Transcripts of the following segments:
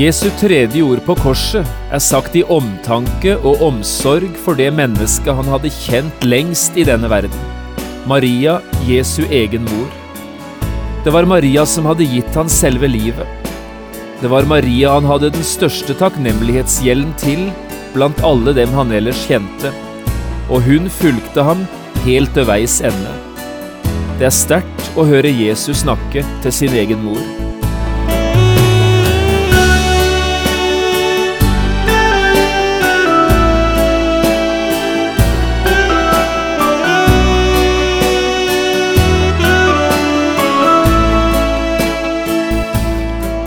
Jesu tredje ord på korset er sagt i omtanke og omsorg for det mennesket han hadde kjent lengst i denne verden, Maria, Jesu egen mor. Det var Maria som hadde gitt han selve livet. Det var Maria han hadde den største takknemlighetsgjelden til blant alle dem han ellers kjente, og hun fulgte ham helt til veis ende. Det er sterkt å høre Jesus snakke til sin egen mor.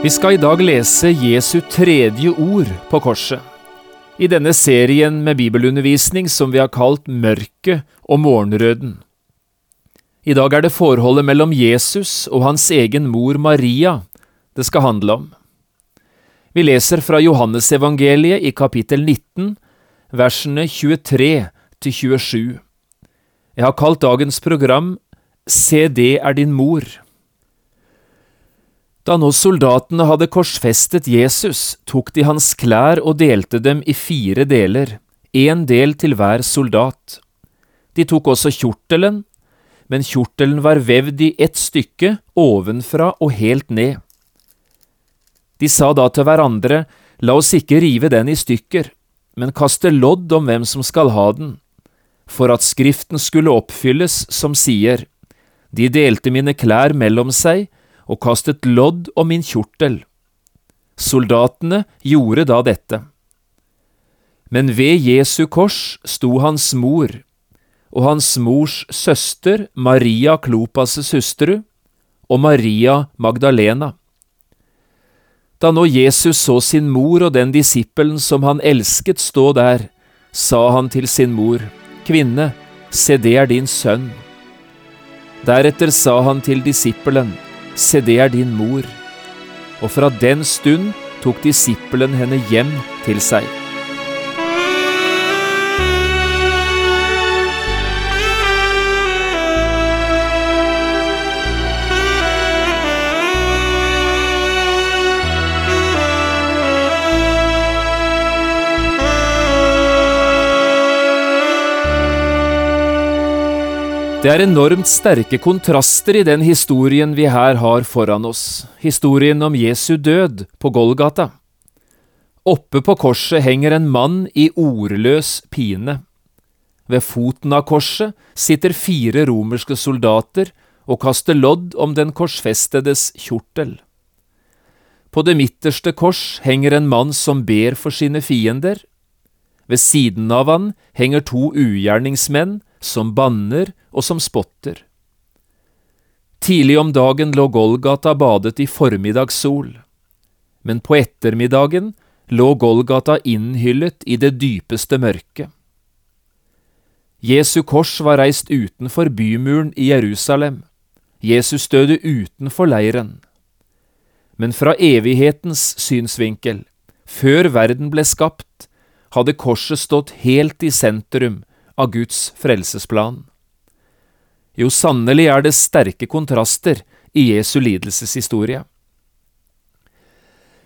Vi skal i dag lese Jesu tredje ord på korset. I denne serien med bibelundervisning som vi har kalt Mørket og morgenrøden. I dag er det forholdet mellom Jesus og hans egen mor Maria det skal handle om. Vi leser fra Johannesevangeliet i kapittel 19, versene 23 til 27. Jeg har kalt dagens program Se det er din mor. Da nå soldatene hadde korsfestet Jesus, tok de hans klær og delte dem i fire deler, én del til hver soldat. De tok også kjortelen, men kjortelen var vevd i ett stykke ovenfra og helt ned. De sa da til hverandre, la oss ikke rive den i stykker, men kaste lodd om hvem som skal ha den, for at Skriften skulle oppfylles som sier, de delte mine klær mellom seg, og kastet lodd om min kjortel. Soldatene gjorde da dette. Men ved Jesu kors sto hans mor, og hans mors søster Maria Klopas' hustru, og Maria Magdalena. Da nå Jesus så sin mor og den disippelen som han elsket stå der, sa han til sin mor, Kvinne, se det er din sønn. Deretter sa han til disippelen, Se, det er din mor. Og fra den stund tok disippelen henne hjem til seg. Det er enormt sterke kontraster i den historien vi her har foran oss, historien om Jesu død på Golgata. Oppe på korset henger en mann i ordløs pine. Ved foten av korset sitter fire romerske soldater og kaster lodd om den korsfestedes kjortel. På det midterste kors henger en mann som ber for sine fiender. Ved siden av han henger to ugjerningsmenn som banner og som spotter. Tidlig om dagen lå Golgata badet i formiddagssol, men på ettermiddagen lå Golgata innhyllet i det dypeste mørket. Jesu kors var reist utenfor bymuren i Jerusalem, Jesus døde utenfor leiren. Men fra evighetens synsvinkel, før verden ble skapt, hadde korset stått helt i sentrum av Guds frelsesplan. Jo, sannelig er det sterke kontraster i Jesu lidelseshistorie.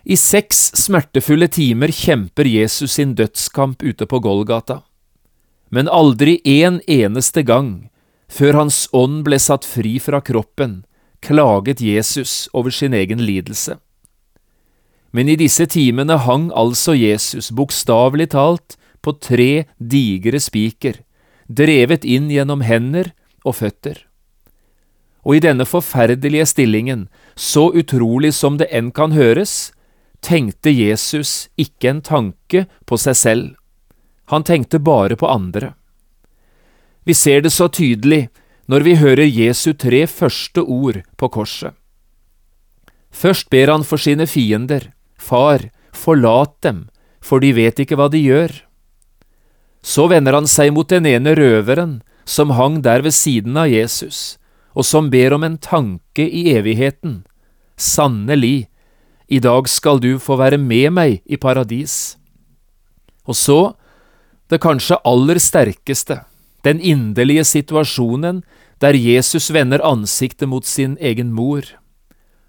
I seks smertefulle timer kjemper Jesus sin dødskamp ute på Golgata, men aldri en eneste gang, før hans ånd ble satt fri fra kroppen, klaget Jesus over sin egen lidelse. Men i disse timene hang altså Jesus bokstavelig talt på tre digre spiker, drevet inn gjennom hender og føtter. Og i denne forferdelige stillingen, så utrolig som det enn kan høres, tenkte Jesus ikke en tanke på seg selv, han tenkte bare på andre. Vi ser det så tydelig når vi hører Jesu tre første ord på korset. Først ber han for sine fiender, Far, forlat dem, for de vet ikke hva de gjør. Så vender han seg mot den ene røveren som hang der ved siden av Jesus, og som ber om en tanke i evigheten. Sannelig, i dag skal du få være med meg i paradis. Og så, det kanskje aller sterkeste, den inderlige situasjonen der Jesus vender ansiktet mot sin egen mor,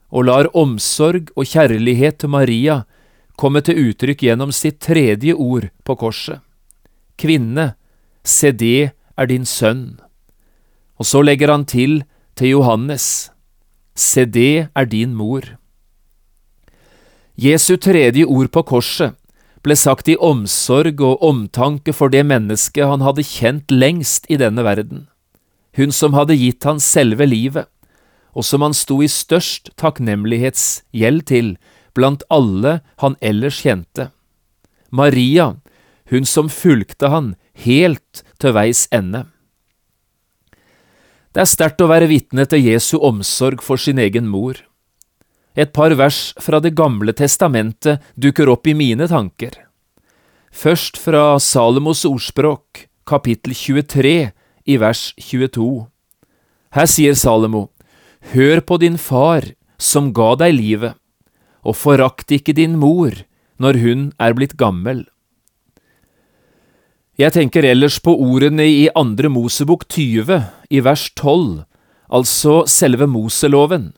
og lar omsorg og kjærlighet til Maria komme til uttrykk gjennom sitt tredje ord på korset. Kvinne, se det er din sønn. Og så legger han til til Johannes, se det er din mor. Jesu tredje ord på korset ble sagt i omsorg og omtanke for det mennesket han hadde kjent lengst i denne verden, hun som hadde gitt han selve livet, og som han sto i størst takknemlighetsgjeld til blant alle han ellers kjente. Maria, hun som fulgte han helt til veis ende. Det er sterkt å være vitne til Jesu omsorg for sin egen mor. Et par vers fra Det gamle testamentet dukker opp i mine tanker. Først fra Salomos ordspråk, kapittel 23, i vers 22. Her sier Salomo, Hør på din far, som ga deg livet, og forakt ikke din mor når hun er blitt gammel. Jeg tenker ellers på ordene i Andre Mosebok 20, i vers 12, altså selve Moseloven.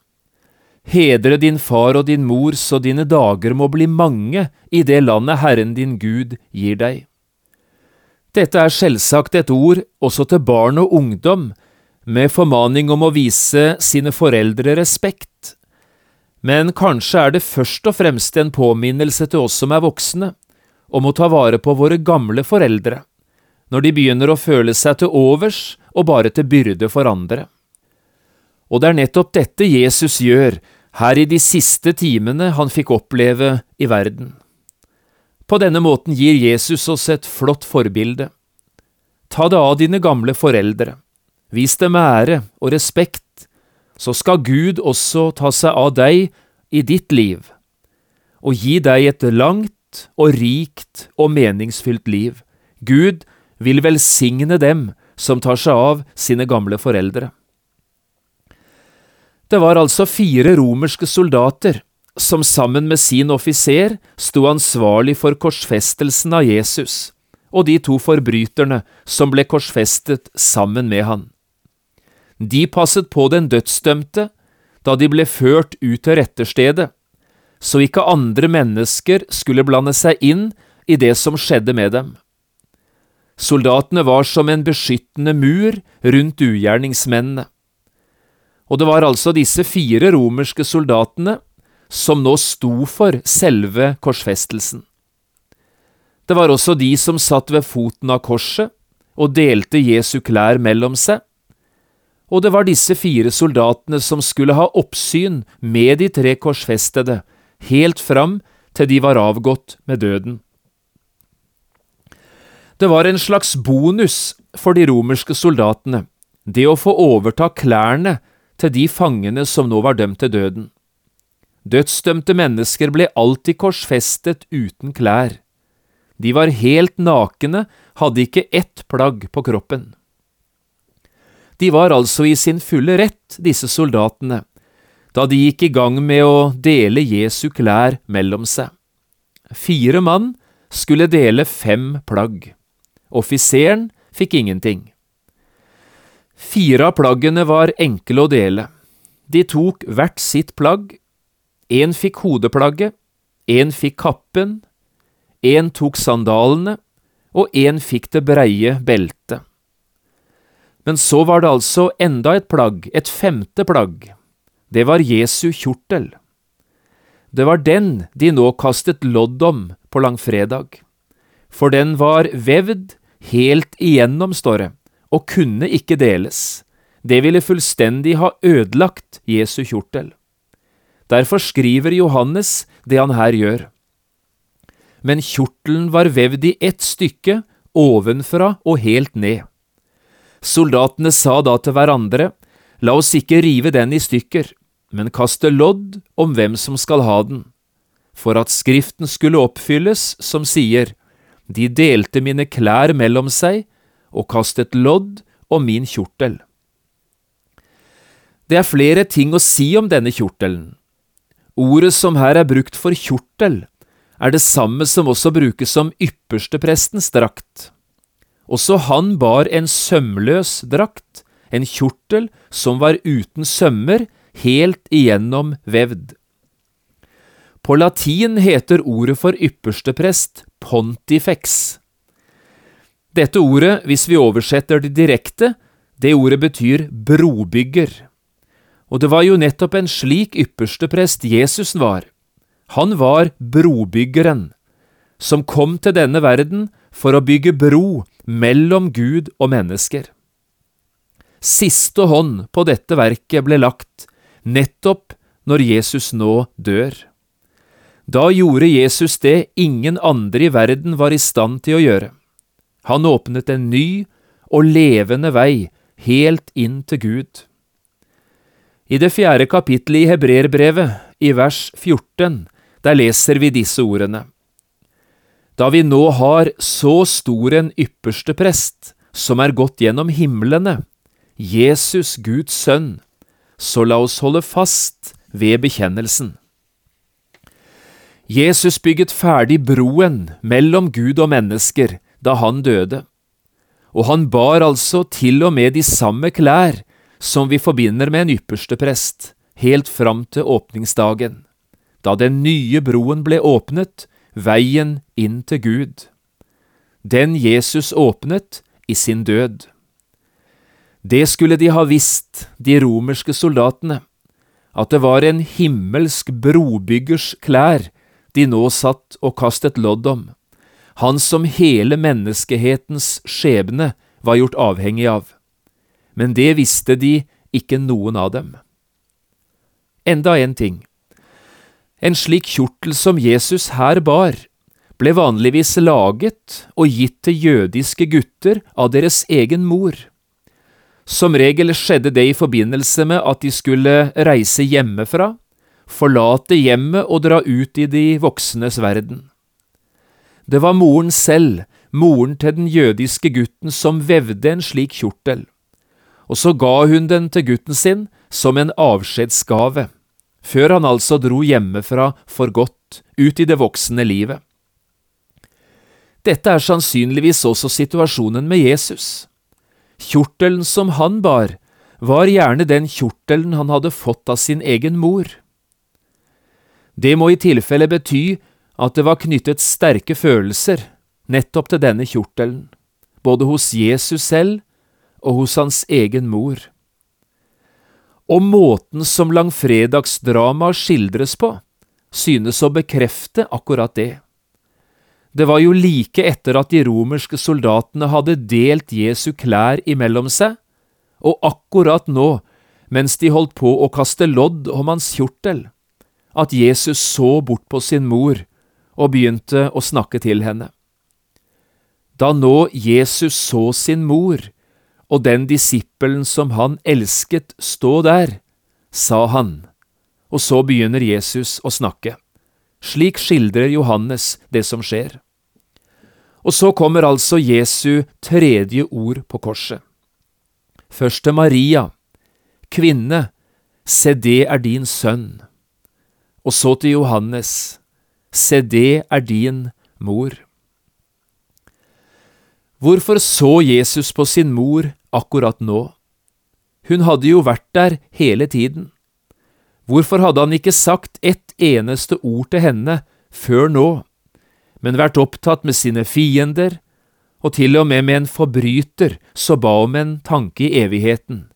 Hedre din far og din mor så dine dager må bli mange i det landet Herren din Gud gir deg. Dette er selvsagt et ord også til barn og ungdom, med formaning om å vise sine foreldre respekt. Men kanskje er det først og fremst en påminnelse til oss som er voksne, om å ta vare på våre gamle foreldre, når de begynner å føle seg til overs og bare til byrde for andre. Og det er nettopp dette Jesus gjør her i de siste timene han fikk oppleve i verden. På denne måten gir Jesus oss et flott forbilde. Ta det av dine gamle foreldre, vis dem ære og respekt, så skal Gud også ta seg av deg i ditt liv, og gi deg et langt og rikt og meningsfylt liv. Gud vil velsigne dem som tar seg av sine gamle foreldre. Det var altså fire romerske soldater som sammen med sin offiser sto ansvarlig for korsfestelsen av Jesus og de to forbryterne som ble korsfestet sammen med han. De passet på den dødsdømte da de ble ført ut til retterstedet, så ikke andre mennesker skulle blande seg inn i det som skjedde med dem. Soldatene var som en beskyttende mur rundt ugjerningsmennene og det var altså disse fire romerske soldatene som nå sto for selve korsfestelsen. Det var også de som satt ved foten av korset og delte Jesu klær mellom seg, og det var disse fire soldatene som skulle ha oppsyn med de tre korsfestede, helt fram til de var avgått med døden. Det var en slags bonus for de romerske soldatene, det å få overta klærne til de fangene som nå var dømt til døden. Dødsdømte mennesker ble alltid korsfestet uten klær. De var helt nakne, hadde ikke ett plagg på kroppen. De var altså i sin fulle rett, disse soldatene, da de gikk i gang med å dele Jesu klær mellom seg. Fire mann skulle dele fem plagg. Offiseren fikk ingenting. Fire av plaggene var enkle å dele. De tok hvert sitt plagg. Én fikk hodeplagget, én fikk kappen, én tok sandalene, og én fikk det breie beltet. Men så var det altså enda et plagg, et femte plagg. Det var Jesu kjortel. Det var den de nå kastet lodd om på langfredag, for den var vevd helt igjennom, står det, og kunne ikke deles. Det ville fullstendig ha ødelagt Jesu kjortel. Derfor skriver Johannes det han her gjør. Men kjortelen var vevd i ett stykke, ovenfra og helt ned. Soldatene sa da til hverandre, la oss ikke rive den i stykker, men kaste lodd om hvem som skal ha den, for at Skriften skulle oppfylles, som sier, De delte mine klær mellom seg og kastet lodd om min kjortel. Det er flere ting å si om denne kjortelen. Ordet som her er brukt for kjortel, er det samme som også brukes som yppersteprestens drakt. Også han bar en sømløs drakt, en kjortel som var uten sømmer, helt igjennom vevd. På latin heter ordet for yppersteprest pontifex. Dette ordet, hvis vi oversetter det direkte, det ordet betyr brobygger. Og det var jo nettopp en slik yppersteprest Jesus var. Han var brobyggeren, som kom til denne verden for å bygge bro mellom Gud og mennesker. Siste hånd på dette verket ble lagt nettopp når Jesus nå dør. Da gjorde Jesus det ingen andre i verden var i stand til å gjøre. Han åpnet en ny og levende vei helt inn til Gud. I det fjerde kapittelet i Hebreerbrevet, i vers 14, der leser vi disse ordene. Da vi nå har så stor en ypperste prest, som er gått gjennom himlene, Jesus Guds sønn, så la oss holde fast ved bekjennelsen. Jesus bygget ferdig broen mellom Gud og mennesker da han døde, og han bar altså til og med de samme klær som vi forbinder med en ypperste prest, helt fram til åpningsdagen, da den nye broen ble åpnet, veien inn til Gud. Den Jesus åpnet i sin død. Det skulle de ha visst, de romerske soldatene, at det var en himmelsk brobyggers klær de nå satt og kastet lodd om, han som hele menneskehetens skjebne var gjort avhengig av. Men det visste de ikke noen av dem. Enda en ting. En slik kjortel som Jesus her bar, ble vanligvis laget og gitt til jødiske gutter av deres egen mor. Som regel skjedde det i forbindelse med at de skulle reise hjemmefra, forlate hjemmet og dra ut i de voksnes verden. Det var moren selv, moren til den jødiske gutten, som vevde en slik kjortel, og så ga hun den til gutten sin som en avskjedsgave, før han altså dro hjemmefra for godt, ut i det voksne livet. Dette er sannsynligvis også situasjonen med Jesus. Kjortelen som han bar, var gjerne den kjortelen han hadde fått av sin egen mor. Det må i tilfelle bety at det var knyttet sterke følelser nettopp til denne kjortelen, både hos Jesus selv og hos hans egen mor. Og måten som langfredagsdramaet skildres på, synes å bekrefte akkurat det. Det var jo like etter at de romerske soldatene hadde delt Jesu klær imellom seg, og akkurat nå, mens de holdt på å kaste lodd om hans kjortel, at Jesus så bort på sin mor og begynte å snakke til henne. Da nå Jesus så sin mor og den disippelen som han elsket, stå der, sa han, og så begynner Jesus å snakke. Slik skildrer Johannes det som skjer. Og så kommer altså Jesu tredje ord på korset. Først til Maria, kvinne, se det er din sønn. Og så til Johannes, se det er din mor. Hvorfor så Jesus på sin mor akkurat nå? Hun hadde jo vært der hele tiden. Hvorfor hadde han ikke sagt ett eneste ord til henne før nå? men vært opptatt med sine fiender, og til og med med en forbryter så ba om en tanke i evigheten,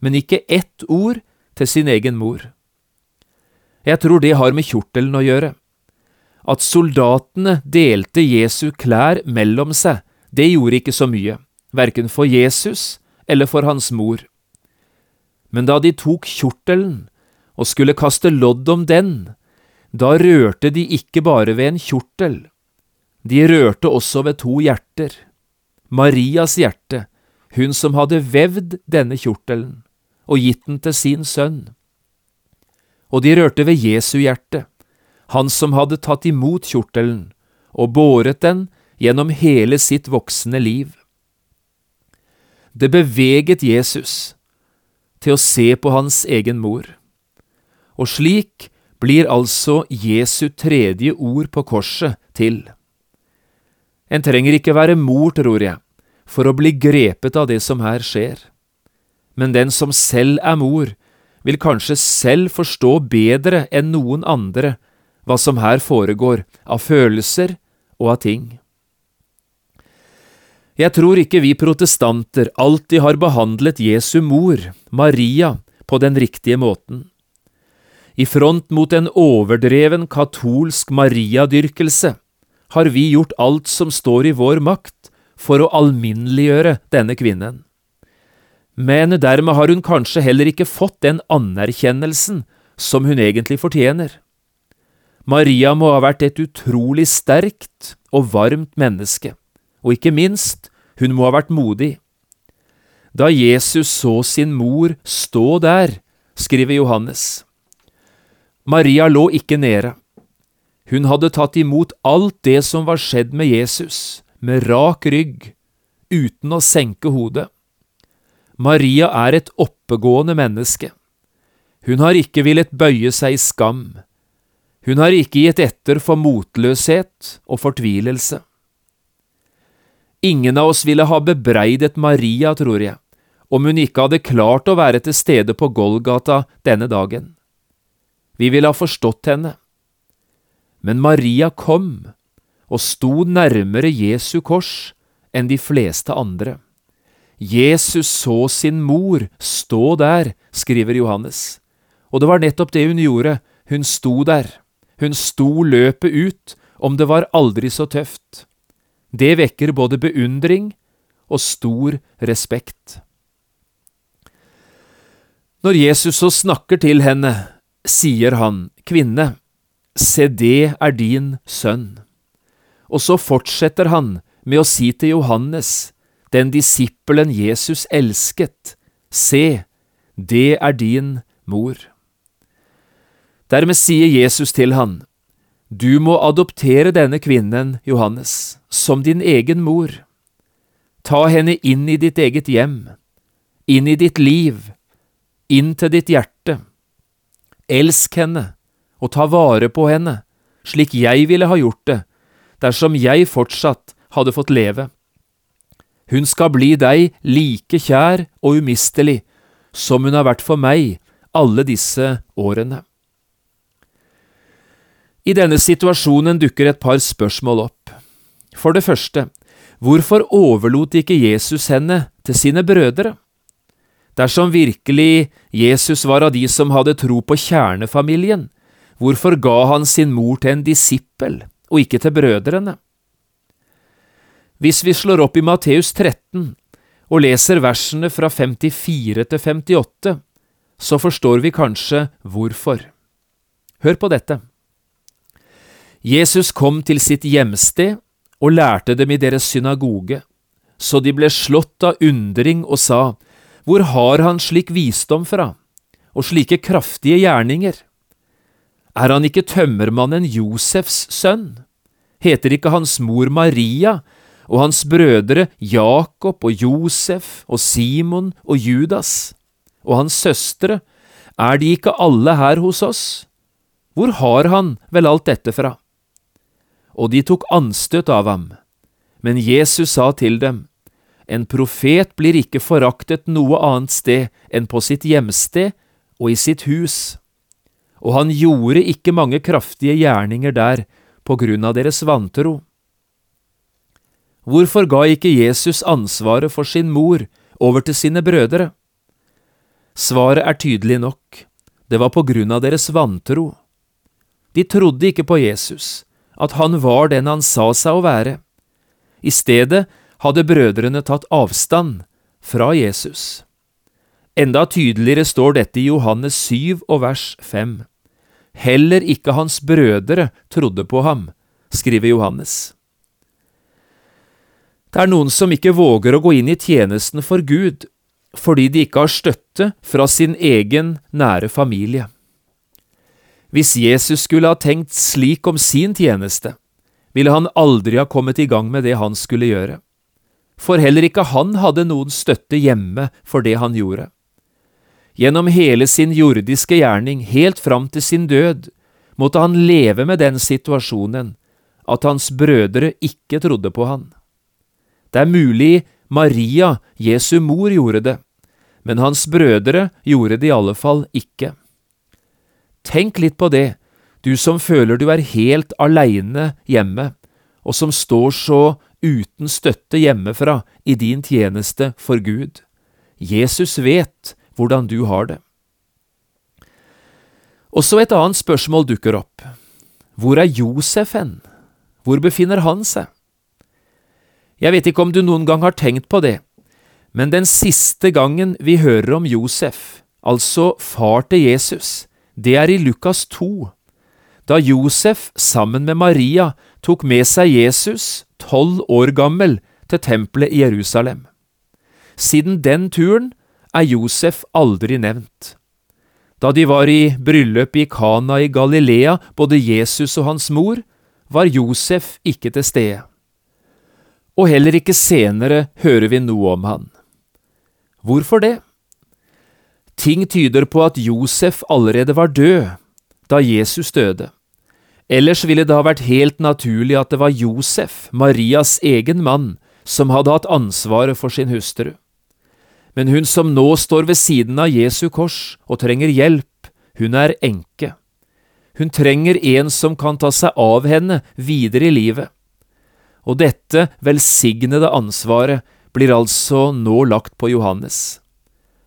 men ikke ett ord til sin egen mor. Jeg tror det har med kjortelen å gjøre. At soldatene delte Jesu klær mellom seg, det gjorde ikke så mye, verken for Jesus eller for hans mor. Men da de tok kjortelen og skulle kaste lodd om den, da rørte de ikke bare ved en kjortel, de rørte også ved to hjerter. Marias hjerte, hun som hadde vevd denne kjortelen og gitt den til sin sønn. og de rørte ved Jesu hjerte, han som hadde tatt imot kjortelen og båret den gjennom hele sitt voksne liv. Det beveget Jesus til å se på hans egen mor, og slik blir altså Jesu tredje ord på korset til. En trenger ikke være mor, tror jeg, for å bli grepet av det som her skjer. Men den som selv er mor, vil kanskje selv forstå bedre enn noen andre hva som her foregår av følelser og av ting. Jeg tror ikke vi protestanter alltid har behandlet Jesu mor, Maria, på den riktige måten. I front mot en overdreven katolsk mariadyrkelse har vi gjort alt som står i vår makt for å alminneliggjøre denne kvinnen. Men dermed har hun kanskje heller ikke fått den anerkjennelsen som hun egentlig fortjener. Maria må ha vært et utrolig sterkt og varmt menneske, og ikke minst, hun må ha vært modig. Da Jesus så sin mor stå der, skriver Johannes. Maria lå ikke nede. Hun hadde tatt imot alt det som var skjedd med Jesus, med rak rygg, uten å senke hodet. Maria er et oppegående menneske. Hun har ikke villet bøye seg i skam. Hun har ikke gitt etter for motløshet og fortvilelse. Ingen av oss ville ha bebreidet Maria, tror jeg, om hun ikke hadde klart å være til stede på Golgata denne dagen. Vi ville ha forstått henne. Men Maria kom og sto nærmere Jesu kors enn de fleste andre. Jesus så sin mor stå der, skriver Johannes, og det var nettopp det hun gjorde, hun sto der. Hun sto løpet ut, om det var aldri så tøft. Det vekker både beundring og stor respekt. Når Jesus så snakker til henne, sier han, Kvinne, se det er din sønn. Og så fortsetter han med å si til Johannes, den disippelen Jesus elsket, se, det er din mor. Dermed sier Jesus til han, Du må adoptere denne kvinnen, Johannes, som din egen mor. Ta henne inn i ditt eget hjem, inn i ditt liv, inn til ditt hjerte. Elsk henne og ta vare på henne, slik jeg ville ha gjort det, dersom jeg fortsatt hadde fått leve. Hun skal bli deg like kjær og umistelig som hun har vært for meg alle disse årene. I denne situasjonen dukker et par spørsmål opp. For det første, hvorfor overlot ikke Jesus henne til sine brødre? Dersom virkelig Jesus var av de som hadde tro på kjernefamilien, hvorfor ga han sin mor til en disippel og ikke til brødrene? Hvis vi slår opp i Matteus 13 og leser versene fra 54 til 58, så forstår vi kanskje hvorfor. Hør på dette. Jesus kom til sitt hjemsted og lærte dem i deres synagoge, så de ble slått av undring og sa, Hvor har han slik visdom fra, og slike kraftige gjerninger? Er han ikke tømmermannen Josefs sønn? Heter ikke hans mor Maria og hans brødre Jakob og Josef og Simon og Judas? Og hans søstre, er de ikke alle her hos oss? Hvor har han vel alt dette fra? og de tok anstøt av ham. Men Jesus sa til dem, En profet blir ikke foraktet noe annet sted enn på sitt hjemsted og i sitt hus. Og han gjorde ikke mange kraftige gjerninger der på grunn av deres vantro. Hvorfor ga ikke Jesus ansvaret for sin mor over til sine brødre? Svaret er tydelig nok, det var på grunn av deres vantro. De trodde ikke på Jesus, at han var den han sa seg å være. I stedet hadde brødrene tatt avstand fra Jesus. Enda tydeligere står dette i Johannes 7 og vers 5. Heller ikke hans brødre trodde på ham, skriver Johannes. Det er noen som ikke våger å gå inn i tjenesten for Gud fordi de ikke har støtte fra sin egen nære familie. Hvis Jesus skulle ha tenkt slik om sin tjeneste, ville han aldri ha kommet i gang med det han skulle gjøre. For heller ikke han hadde noen støtte hjemme for det han gjorde. Gjennom hele sin jordiske gjerning, helt fram til sin død, måtte han leve med den situasjonen at hans brødre ikke trodde på han. Det er mulig Maria, Jesu mor, gjorde det, men hans brødre gjorde det i alle fall ikke. Tenk litt på det, du som føler du er helt aleine hjemme, og som står så uten støtte hjemmefra i din tjeneste for Gud. Jesus vet hvordan du har det. Og så et annet spørsmål dukker opp. Hvor er Josef hen? Hvor befinner han seg? Jeg vet ikke om du noen gang har tenkt på det, men den siste gangen vi hører om Josef, altså far til Jesus, det er i Lukas 2, da Josef sammen med Maria tok med seg Jesus, tolv år gammel, til tempelet i Jerusalem. Siden den turen er Josef aldri nevnt. Da de var i bryllup i Kana i Galilea, både Jesus og hans mor, var Josef ikke til stede. Og heller ikke senere hører vi noe om han. Hvorfor det? Ting tyder på at Josef allerede var død da Jesus døde. Ellers ville det ha vært helt naturlig at det var Josef, Marias egen mann, som hadde hatt ansvaret for sin hustru. Men hun som nå står ved siden av Jesu kors og trenger hjelp, hun er enke. Hun trenger en som kan ta seg av henne videre i livet. Og dette velsignede ansvaret blir altså nå lagt på Johannes.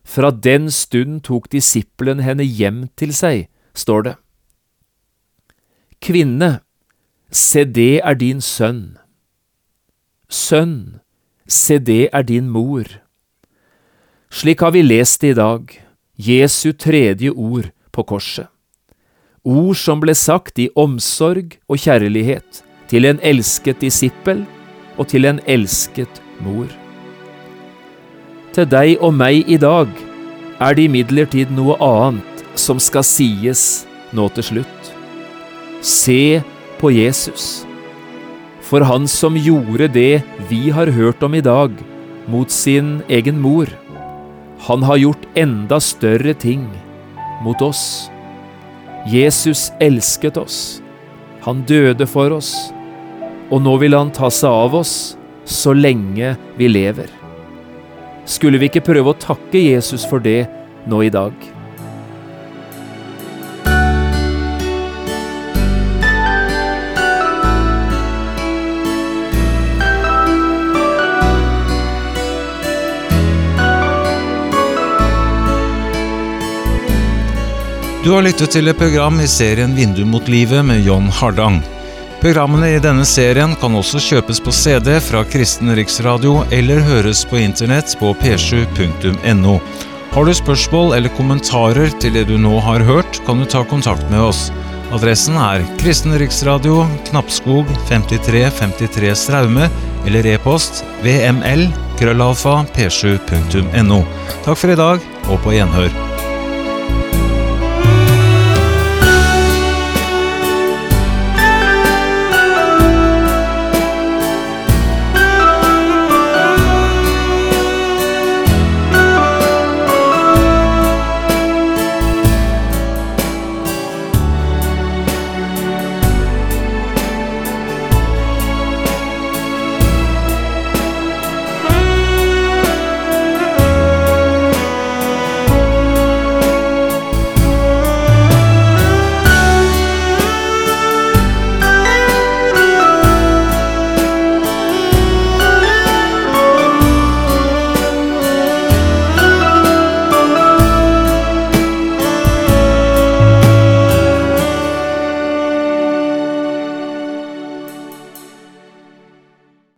Fra den stund tok disippelen henne hjem til seg, står det. Kvinne, se det er din sønn. Sønn, se det er din mor. Slik har vi lest det i dag, Jesu tredje ord på korset. Ord som ble sagt i omsorg og kjærlighet til en elsket disippel og til en elsket mor. Til deg og meg i dag er det imidlertid noe annet som skal sies nå til slutt. Se på Jesus. For han som gjorde det vi har hørt om i dag, mot sin egen mor, han har gjort enda større ting mot oss. Jesus elsket oss. Han døde for oss, og nå vil han ta seg av oss så lenge vi lever. Skulle vi ikke prøve å takke Jesus for det nå i dag? Du har lyttet til et program i serien Vindu mot livet med John Hardang. Programmene i denne serien kan også kjøpes på CD fra Kristen Riksradio eller høres på internett på p7.no. Har du spørsmål eller kommentarer til det du nå har hørt, kan du ta kontakt med oss. Adressen er Kristen Riksradio, Knappskog 5353 Straume, eller e-post vml krøllalfa p7.no. Takk for i dag, og på gjenhør.